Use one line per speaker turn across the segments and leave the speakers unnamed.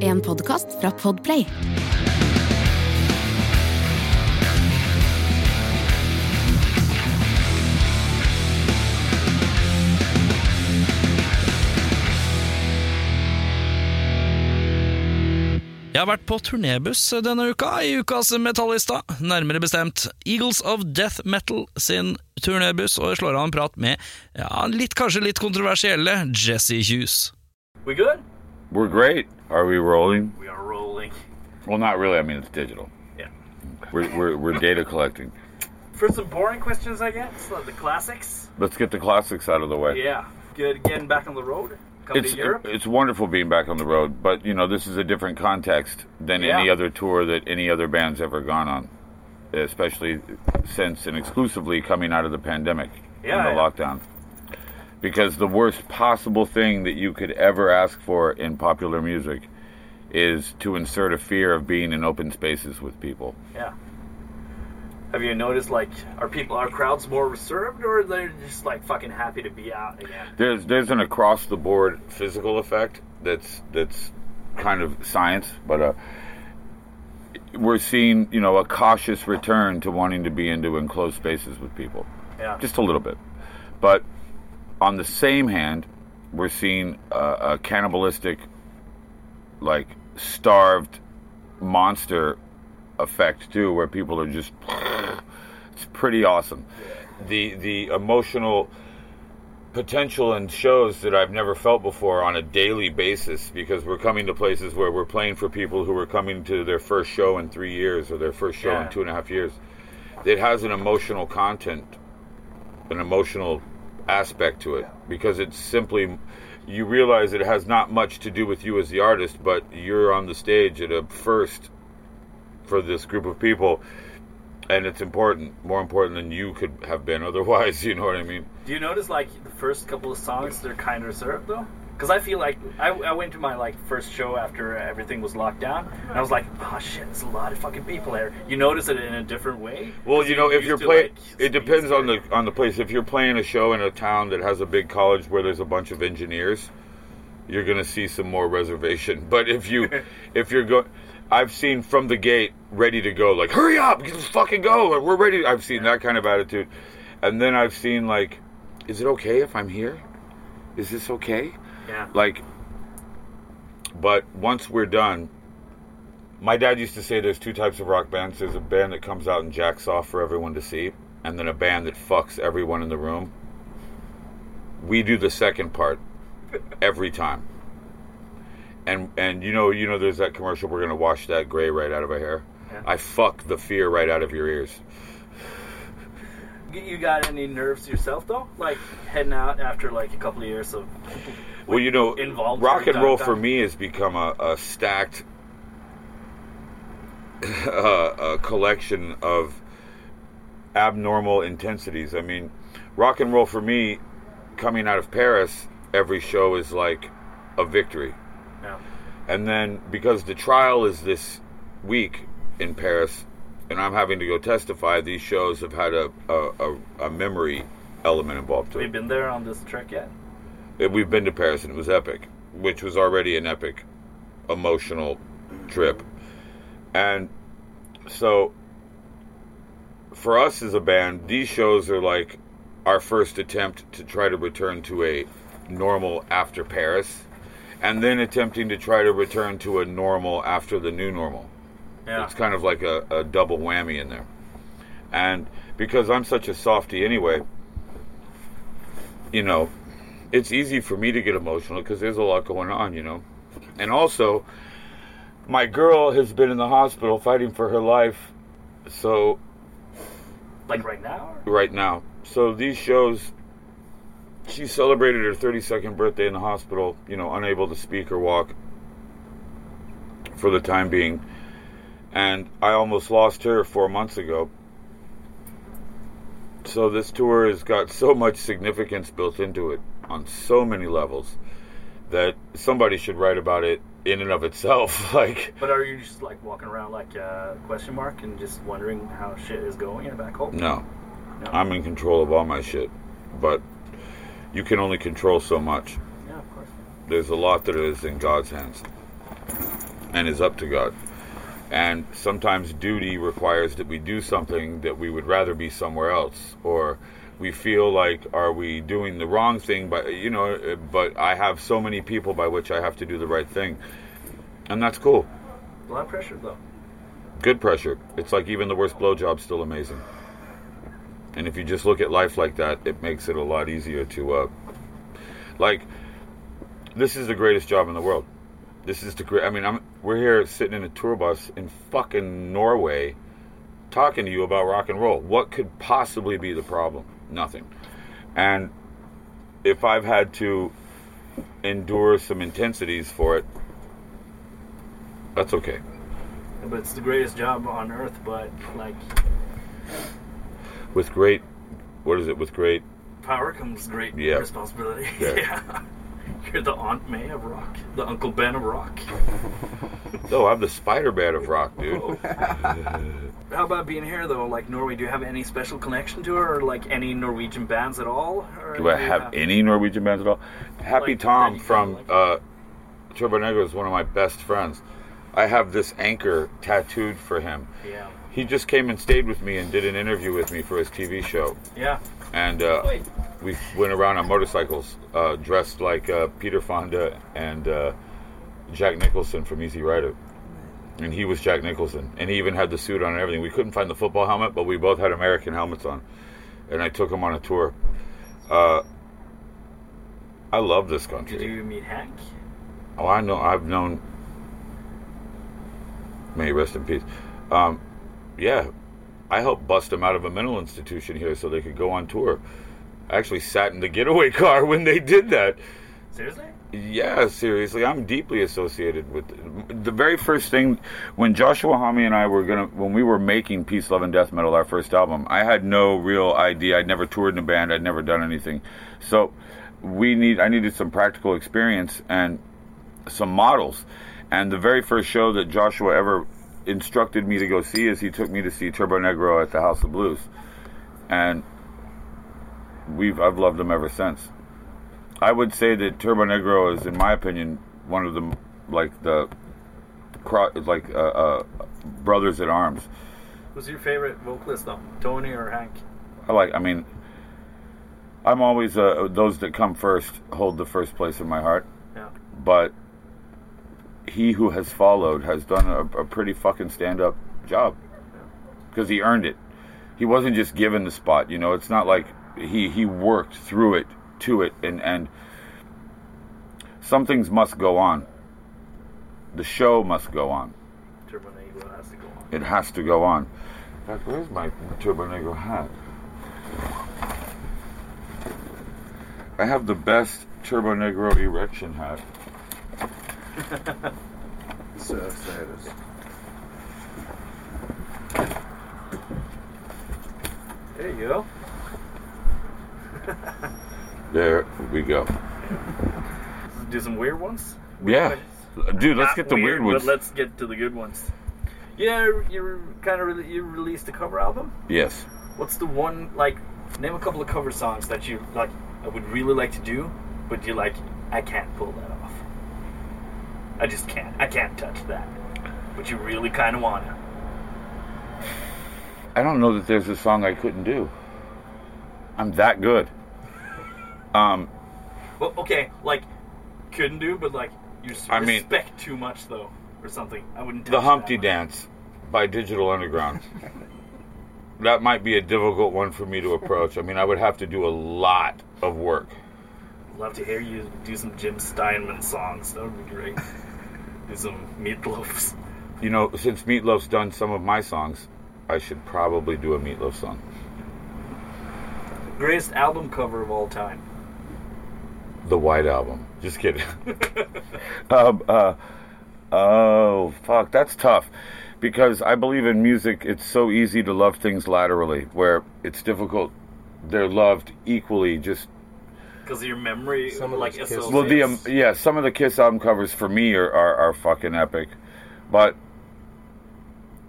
En podkast fra Podplay.
Jeg har vært på turnébuss denne uka, i ukas Metallista. Nærmere bestemt Eagles of Death Metal sin turnébuss, og jeg slår av en prat med ja, litt, kanskje litt kontroversielle Jesse Hughes.
We good?
We're great. Are we rolling?
We are rolling.
Well, not really. I mean, it's digital.
Yeah.
We're, we're, we're data collecting.
For some boring questions, I guess, like the classics.
Let's get the classics out of the way.
Yeah. Good getting back on the road. Coming
It's
to Europe.
it's wonderful being back on the road, but you know this is a different context than
Yeah.
any other tour that any other band's ever gone on, especially since and exclusively coming out of the pandemic
Yeah,
and the
yeah.
lockdown. Because the worst possible thing that you could ever ask for in popular music is to insert a fear of being in open spaces with people.
yeah. Have you noticed, like, are people, are crowds more reserved, or they're just like fucking happy to be out again?
There's there's an across the board physical effect that's that's kind of science, but uh, we're seeing you know a cautious return to wanting to be into enclosed spaces with people,
Yeah.
just a little bit. But on the same hand, we're seeing a, a cannibalistic, like starved monster effect too, where people are just it's pretty awesome. The the emotional potential in shows that I've never felt before on a daily basis because we're coming to places where we're playing for people who are coming to their first show in three years or their first show
Yeah.
in two and a half years. It has an emotional content, an emotional aspect to it because it's simply you realize it has not much to do with you as the artist, but you're on the stage at a first for this group of people. And it's important, more important than you could have been otherwise. You know what I mean?
Do you notice, like, the first couple of songs, they're kind of reserved, though? Because I feel like I, I went to my like first show after everything was locked down, and I was like, "Oh shit, there's a lot of fucking people here." You notice it in a different way.
Well, you know, if you're playing,
like,
it depends on the on the place. If you're playing a show in a town that has a big college where there's a bunch of engineers, you're going to see some more reservation. But if you if you're going, I've seen from the gate ready to go, like hurry up, let's fucking go, we're ready. I've seen that kind of attitude, and then I've seen like, is it okay if I'm here? Is this okay?
Yeah.
Like, but once we're done, my dad used to say there's two types of rock bands. There's a band that comes out and jacks off for everyone to see, and then a band that fucks everyone in the room. We do the second part every time. And and you know you know there's that commercial we're gonna wash that gray right out of our hair.
Yeah.
I fuck the fear right out of your ears.
You got any nerves yourself though? Like heading out after like a couple of years of
Well, you know, rock and roll for me has become a, a stacked uh, a collection of abnormal intensities. I mean, rock and roll for me, coming out of Paris, every show is like a victory.
Yeah.
And then because the trial is this week in Paris, and I'm having to go testify, these shows have had a, a, a, a memory element involved
Have you been there on this trek yet?
Uh, We've been to Paris and it was epic, which was already an epic, emotional trip. And so, for us as a band, these shows are like our first attempt to try to return to a normal after Paris, and then attempting to try to return to a normal after the new normal.
Yeah.
It's kind of like a, a double whammy in there. And because I'm such a softy anyway, you know, it's easy for me to get emotional because there's a lot going on, you know. And also, my girl has been in the hospital fighting for her life, so
Like right now?
right now. So these shows, she celebrated her 32nd birthday in the hospital, you know, unable to speak or walk for the time being. And I almost lost her four months ago. So this tour has got so much significance built into it on so many levels that somebody should write about it in and of itself. like,
But are you just like walking around like a question mark and just wondering how shit is going back home?
no,
No.
I'm in control of all my shit, but you can only control so much.
Yeah, of course.
there's a lot that is in God's hands and is up to God. And sometimes duty requires that we do something that we would rather be somewhere else, or we feel like, are we doing the wrong thing? But you know, but I have so many people by which I have to do the right thing, and that's cool.
A lot of pressure though.
Good pressure. It's like even the worst blowjob's still amazing. And if you just look at life like that, it makes it a lot easier to, uh, like, this is the greatest job in the world. This is the great. I mean, I'm we're here sitting in a tour bus in fucking Norway, talking to you about rock and roll. What could possibly be the problem? Nothing. And if I've had to endure some intensities for it, that's okay.
But it's the greatest job on earth. But like
With great, what is it? With great
power comes great
Yeah.
responsibility.
Yeah.
yeah. You're the Aunt May of rock, the Uncle Ben of rock.
Oh, I'm the Spider Man of rock, dude.
How about being here though? Like Norway, do you have any special connection to her, or like any Norwegian bands at all?
Do I
you
have any Norwegian bands at all? Happy
Like,
Tom from
like?
uh, Turbo Negro is one of my best friends. I have this anchor tattooed for him.
Yeah,
He just came and stayed with me and did an interview with me for his TV show.
yeah.
And uh,
Wait.
We went around on motorcycles uh, dressed like uh, Peter Fonda and uh, Jack Nicholson from Easy Rider. And he was Jack Nicholson. And he even had the suit on and everything. We couldn't find the football helmet, but we both had American helmets on. And I took him on a tour. Uh, I love this
Did
country.
you meet Hank?
Oh, I know. I've known. May he rest in peace. Um, yeah, I helped bust them out of a mental institution here so they could go on tour. I actually sat in the getaway car when they did that.
Seriously?
Yeah, seriously, I'm deeply associated with it. the very first thing when Joshua Homme and I were gonna when we were making Peace, Love, and Death Metal, our first album. I had no real idea. I'd never toured in a band. I'd never done anything. So we need I needed some practical experience and some models. And the very first show that Joshua ever instructed me to go see is he took me to see Turbo Negro at the House of Blues, and we've I've loved them ever since. I would say that Turbo Negro is, in my opinion, one of the like the like uh, uh, brothers at arms.
Who's your favorite vocalist though? Tony or Hank?
I like. I mean, I'm always uh, those that come first hold the first place in my heart.
Yeah.
But he who has followed has done a, a pretty fucking stand up job because he earned it. He wasn't just given the spot. You know, it's not like he he worked through it to it, and and some things must go on. The show must go on.
Turbo Negro has to go on.
It has to go on. In fact, where's my Turbo Negro hat? I have the best Turbo Negro erection hat.
So, there it is.
There you go.
There we go.
Do some weird ones.
Yeah, dude, let's
Not
get the weird ones.
But let's get to the good ones. Yeah, you kind of re- you released a cover album.
Yes.
What's the one like? Name a couple of cover songs that you like. I would really like to do, but you like. I can't pull that off. I just can't. I can't touch that. But you really kind of wanna.
I don't know that there's a song I couldn't do. I'm that good. Um,
Well, okay, like couldn't do, but like you s-
I mean-
respect too much though, or something. I wouldn't. Touch
the Humpty
that.
Dance by Digital Underground. that might be a difficult one for me to approach. I mean, I would have to do a lot of work.
I'd love to hear you do some Jim Steinman songs. That would be great. do some meatloafs.
You know, since Meatloaf's done some of my songs, I should probably do a Meatloaf song.
Greatest album cover of all time.
The White Album. Just kidding. um, uh, oh, fuck, that's tough. Because I believe in music, it's so easy to love things laterally, where it's difficult. They're loved equally, just
Because your memory,
Some of
like,
those Kiss-
well, the um, yeah, some of the Kiss album covers for me are, are, are fucking epic, but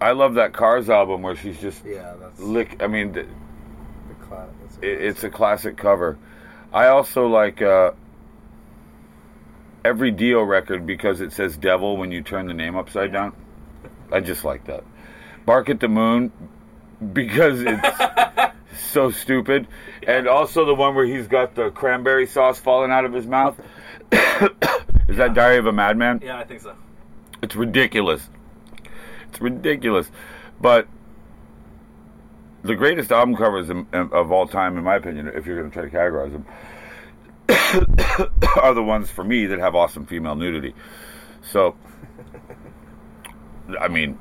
I love that Cars album where she's just
Yeah, that's
lick. I mean, th-
the cla- that's
it, it's a classic cover. I also like uh, every Dio record because it says "Devil" when you turn the name upside down. I just like that. Bark at the Moon because it's so stupid, and also the one where he's got the cranberry sauce falling out of his mouth. Is that Diary of a Madman?
Yeah, I think so.
It's ridiculous. It's ridiculous. But the greatest album covers in, of all time, in my opinion, if you're going to try to categorize them, are the ones for me that have awesome female nudity. So, I mean,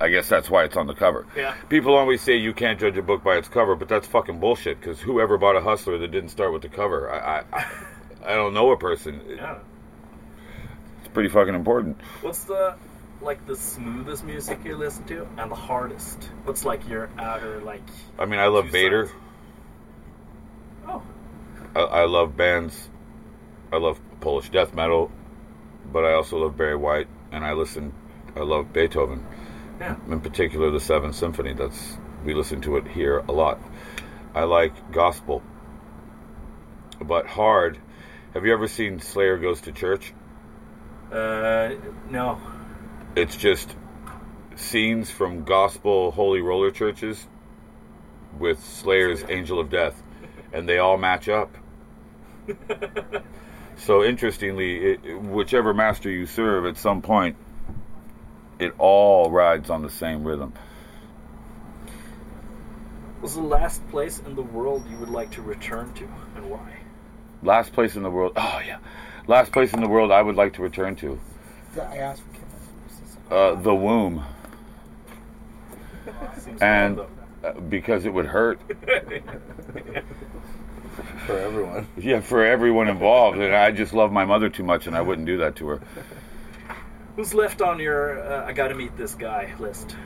I guess that's why it's on the cover.
Yeah.
People always say you can't judge a book by its cover, but that's fucking bullshit. Because whoever bought a Hustler that didn't start with the cover, I, I, I, I don't know a person.
Yeah.
It's pretty fucking important.
What's the like the smoothest music you listen to and the hardest? What's like your outer like?
I mean, I love Vader.
sides. Oh,
I, I love bands. I love Polish death metal, but I also love Barry White, and I listen. I love Beethoven,
yeah.
in particular the Seventh Symphony. That's we listen to it here a lot. I like gospel, but hard. Have you ever seen Slayer Goes to Church?
Uh, no.
It's just scenes from gospel holy roller churches with Slayer's Angel of Death, and they all match up. so interestingly, it, whichever master you serve, at some point, it all rides on the same rhythm.
What's the last place in the world you would like to return to, and why?
Last place in the world. Oh yeah, last place in the world I would like to return to.
I asked for Kim.
Uh, the womb, and uh, because it would hurt.
for everyone.
Yeah, for everyone involved, and I just love my mother too much, and I wouldn't do that to her.
Who's left on your uh, "I got to meet this guy" list?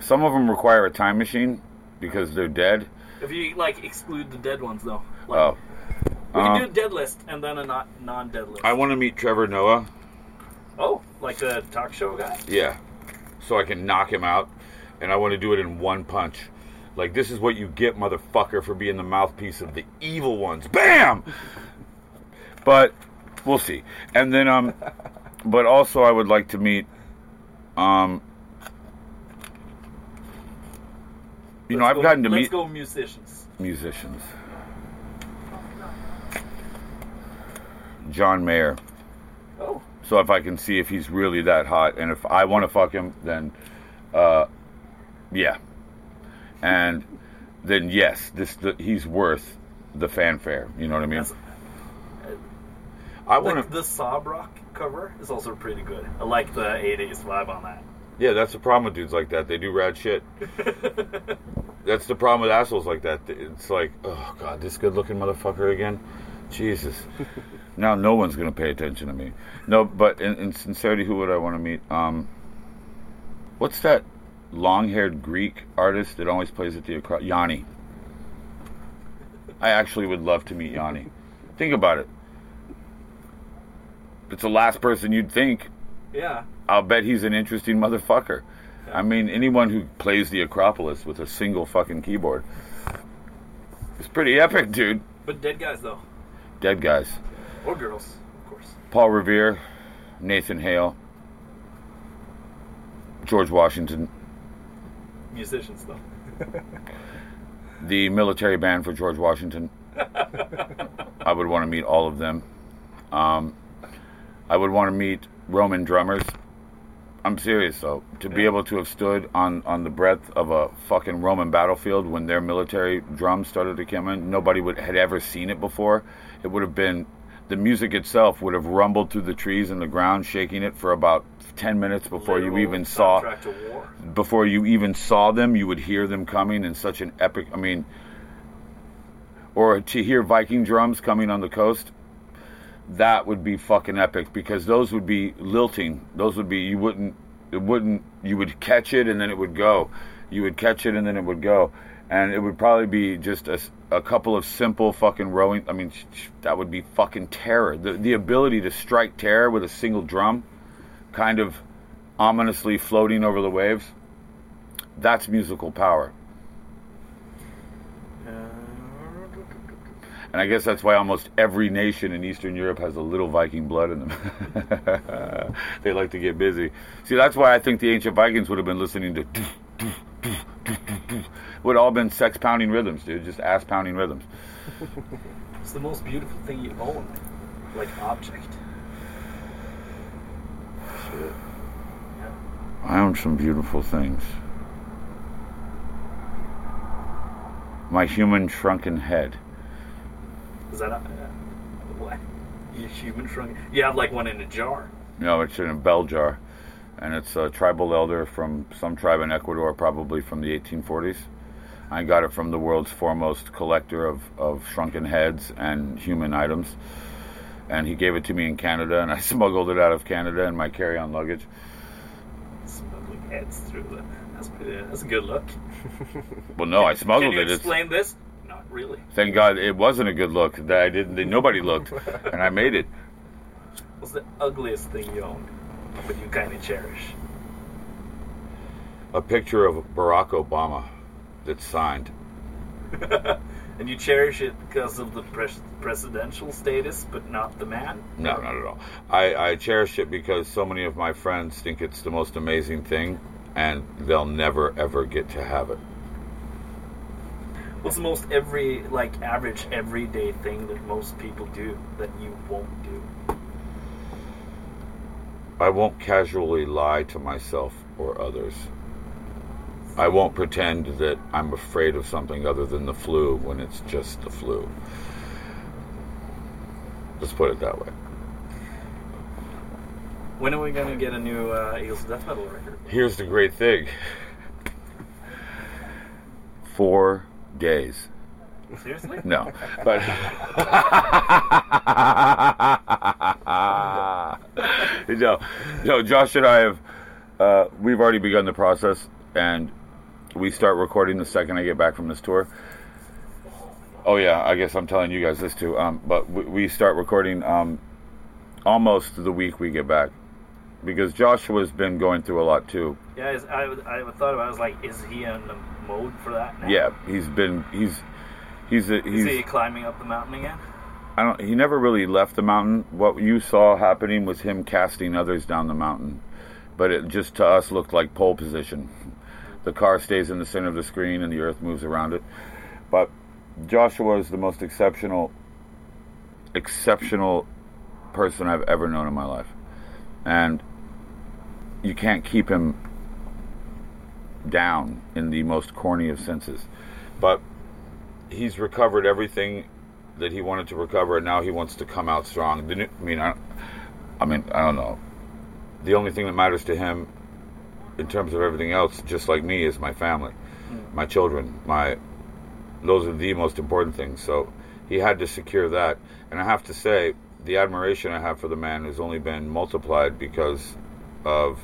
Some of them require a time machine because they're dead.
If you like exclude the dead ones, though. Like,
Oh,
we can
um,
do a dead list and then a not non-dead list.
I want to meet Trevor Noah.
Oh, like the talk show guy.
Yeah, so I can knock him out, and I want to do it in one punch. Like this is what you get, motherfucker, for being the mouthpiece of the evil ones. Bam. But we'll see. And then um, but also I would like to meet um. You know,
Let's
I've
go-
gotten to
let's
meet
go musicians.
musicians. John Mayer.
Oh,
So if I can see if he's really that hot, and if I want to fuck him, then, uh, yeah, and then yes, this the, he's worth the fanfare. You know what I mean?
That's-
I
like
want
the Sob Rock cover is also pretty good. I like the '80s vibe on that.
Yeah, that's the problem with dudes like that. They do rad shit. that's the problem with assholes like that. It's like, oh god, this good-looking motherfucker again. Jesus. now no one's gonna pay attention to me. No, but in, in sincerity, who would I want to meet? Um, what's that long-haired Greek artist that always plays at the acro- Yanni? I actually would love to meet Yanni. Think about it. It's the last person you'd think.
Yeah,
I'll bet he's an interesting motherfucker. I mean, anyone who plays the Acropolis with a single fucking keyboard. It's pretty epic, dude.
but dead guys though,
Dead guys.
or girls, of course.
Paul Revere, Nathan Hale, George Washington,
Musicians though.
the military band for George Washington. I would want to meet all of them. Um, I would want to meet Roman drummers. I'm serious though. To be able to have stood on, on the breadth of a fucking Roman battlefield when their military drums started to come in, nobody would had ever seen it before. It would have been the music itself would have rumbled through the trees and the ground, shaking it for about ten minutes before you even saw
soundtrack to war.
before you even saw them, you would hear them coming in such an epic. I mean, or to hear Viking drums coming on the coast, that would be fucking epic because those would be lilting. Those would be you wouldn't it wouldn't you would catch it and then it would go. You would catch it and then it would go. And it would probably be just a, a couple of simple fucking rowing. I mean, that would be fucking terror. The, the ability to strike terror with a single drum, kind of ominously floating over the waves, that's musical power. And I guess that's why almost every nation in Eastern Europe has a little Viking blood in them. they like to get busy. See, that's why I think the ancient Vikings would have been listening to. Would all been sex pounding rhythms, dude. Just ass pounding rhythms.
It's the most beautiful thing you own, like object.
I own some beautiful things. My human shrunken head.
Is that a, uh, what? Your human shrunk? You have like one in a jar.
No, it's in a bell jar. And it's a tribal elder from some tribe in Ecuador, probably from the 1840s. I got it from the world's foremost collector of, of shrunken heads and human items. And he gave it to me in Canada, and I smuggled it out of Canada in my carry on luggage.
Smuggling heads through the. That's pretty, that's a good look.
Well, no, I
Can
smuggled
you
it. It's,
explain this? Really.
thank God it wasn't a good look. That I didn't. That nobody looked, and I made it.
What's the ugliest thing you own, but you kind of cherish?
A picture of Barack Obama that's signed.
And you cherish it because of the pres- presidential status, but not the man?
No, not at all. I, I cherish it because so many of my friends think it's the most amazing thing, and they'll never ever get to have it.
What's the most every, like, average everyday thing that most people do that you won't do?
I won't casually lie to myself or others. I won't pretend that I'm afraid of something other than the flu when it's just the flu. Let's put it that way.
When are we gonna get a new uh, Eagles death metal record?
Here's the great thing four days.
Seriously?
No, but no, no. Josh and I have uh, we've already begun the process, and we start recording the second I get back from this tour. Oh yeah, I guess I'm telling you guys this too. Um, but we, we start recording um, almost the week we get back, because Joshua's been going through a lot too.
Yeah, is, I, I thought about. it, I was like, is he in the mode for that now?
Yeah, he's been he's he's a,
Is he climbing up the mountain again?
I don't. He never really left the mountain. What you saw happening was him casting others down the mountain, but it just to us looked like pole position. The car stays in the center of the screen and the Earth moves around it. But Joshua is the most exceptional, exceptional person I've ever known in my life, and you can't keep him down in the most corny of senses. But he's recovered everything that he wanted to recover, and now he wants to come out strong. The new, I mean, I, I mean, I don't know. The only thing that matters to him, in terms of everything else, just like me, is my family, hmm. my children, my. Those are the most important things. So he had to secure that, and I have to say, the admiration I have for the man has only been multiplied because of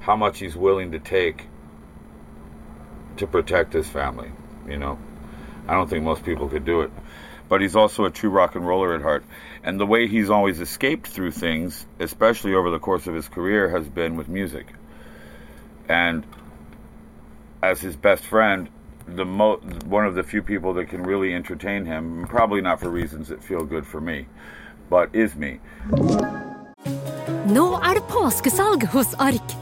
how much he's willing to take to protect his family. You know, I don't think most people could do it but he's also a true rock and roller at heart. And the way he's always escaped through things, especially over the course of his career, has been with music. And as his best friend, the mo- one of the few people that can really entertain him, probably not for reasons that feel good for me, but is me.
Nå er hos Ark.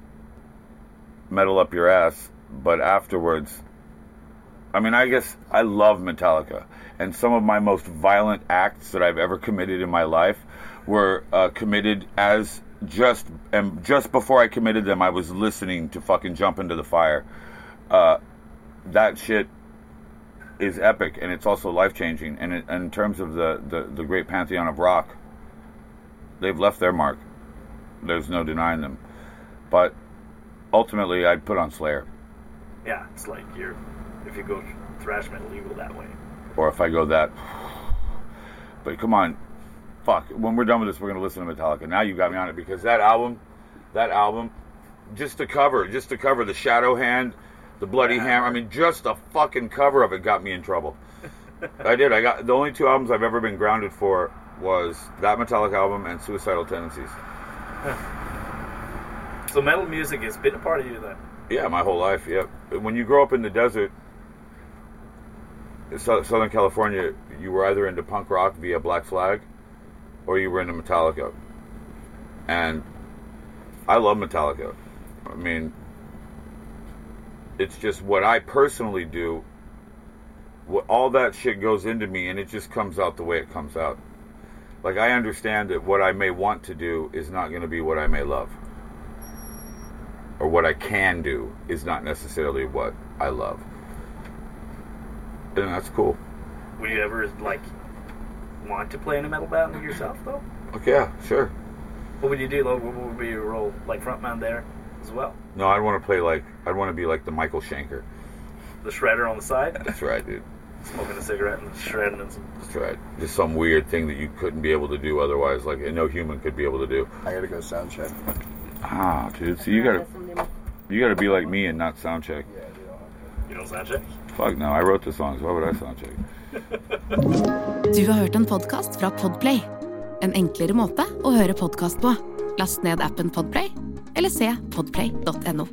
metal up your ass, but afterwards I mean, I guess I love Metallica, and some of my most violent acts that I've ever committed in my life were uh, committed as just and just before I committed them, I was listening to fucking jump into the fire. Uh, that shit is epic, and it's also life changing. And in terms of the, the the great pantheon of rock, they've left their mark. There's no denying them. But ultimately, I'd put on Slayer.
Yeah, it's like you're if you go thrash metal, you go that way.
or if I go that. But come on, fuck. When we're done with this, we're gonna listen to Metallica. Now you got me on it because that album, that album, just the cover, just the cover, the Shadow Hand, the Bloody Hammer. I mean, just the fucking cover of it got me in trouble. I did. I got the only two albums I've ever been grounded for was that Metallica album and Suicidal Tendencies.
So metal music has been a part of you then.
Yeah, my whole life. Yeah. When you grow up in the desert, Southern California, you were either into punk rock via Black Flag, or you were into Metallica. And I love Metallica. I mean, it's just what I personally do. What all that shit goes into me, and it just comes out the way it comes out. Like I understand that what I may want to do is not going to be what I may love or what I can do is not necessarily what I love. And that's cool.
Would you ever like want to play in a metal band yourself though?
Okay, yeah, sure.
What would you do? Like, What would be your role? Like frontman there as well?
No, I'd want to play like I'd want to be like the Michael Schenker.
The shredder on the side,
That's right, dude.
smoking a cigarette and shredding and some.
That's right. Just some weird thing that you couldn't be able to do otherwise, like no human could be able to do.
I gotta go sound check.
Ah, dude. So you gotta you gotta be like me and not sound check.
You know, soundcheck.
Fuck no, I wrote the songs. Why would I sound check?
Du har hørt en podkast fra Podplay. En enklere måte å høre podkast på. Last ned appen Podplay, eller se podplay.no.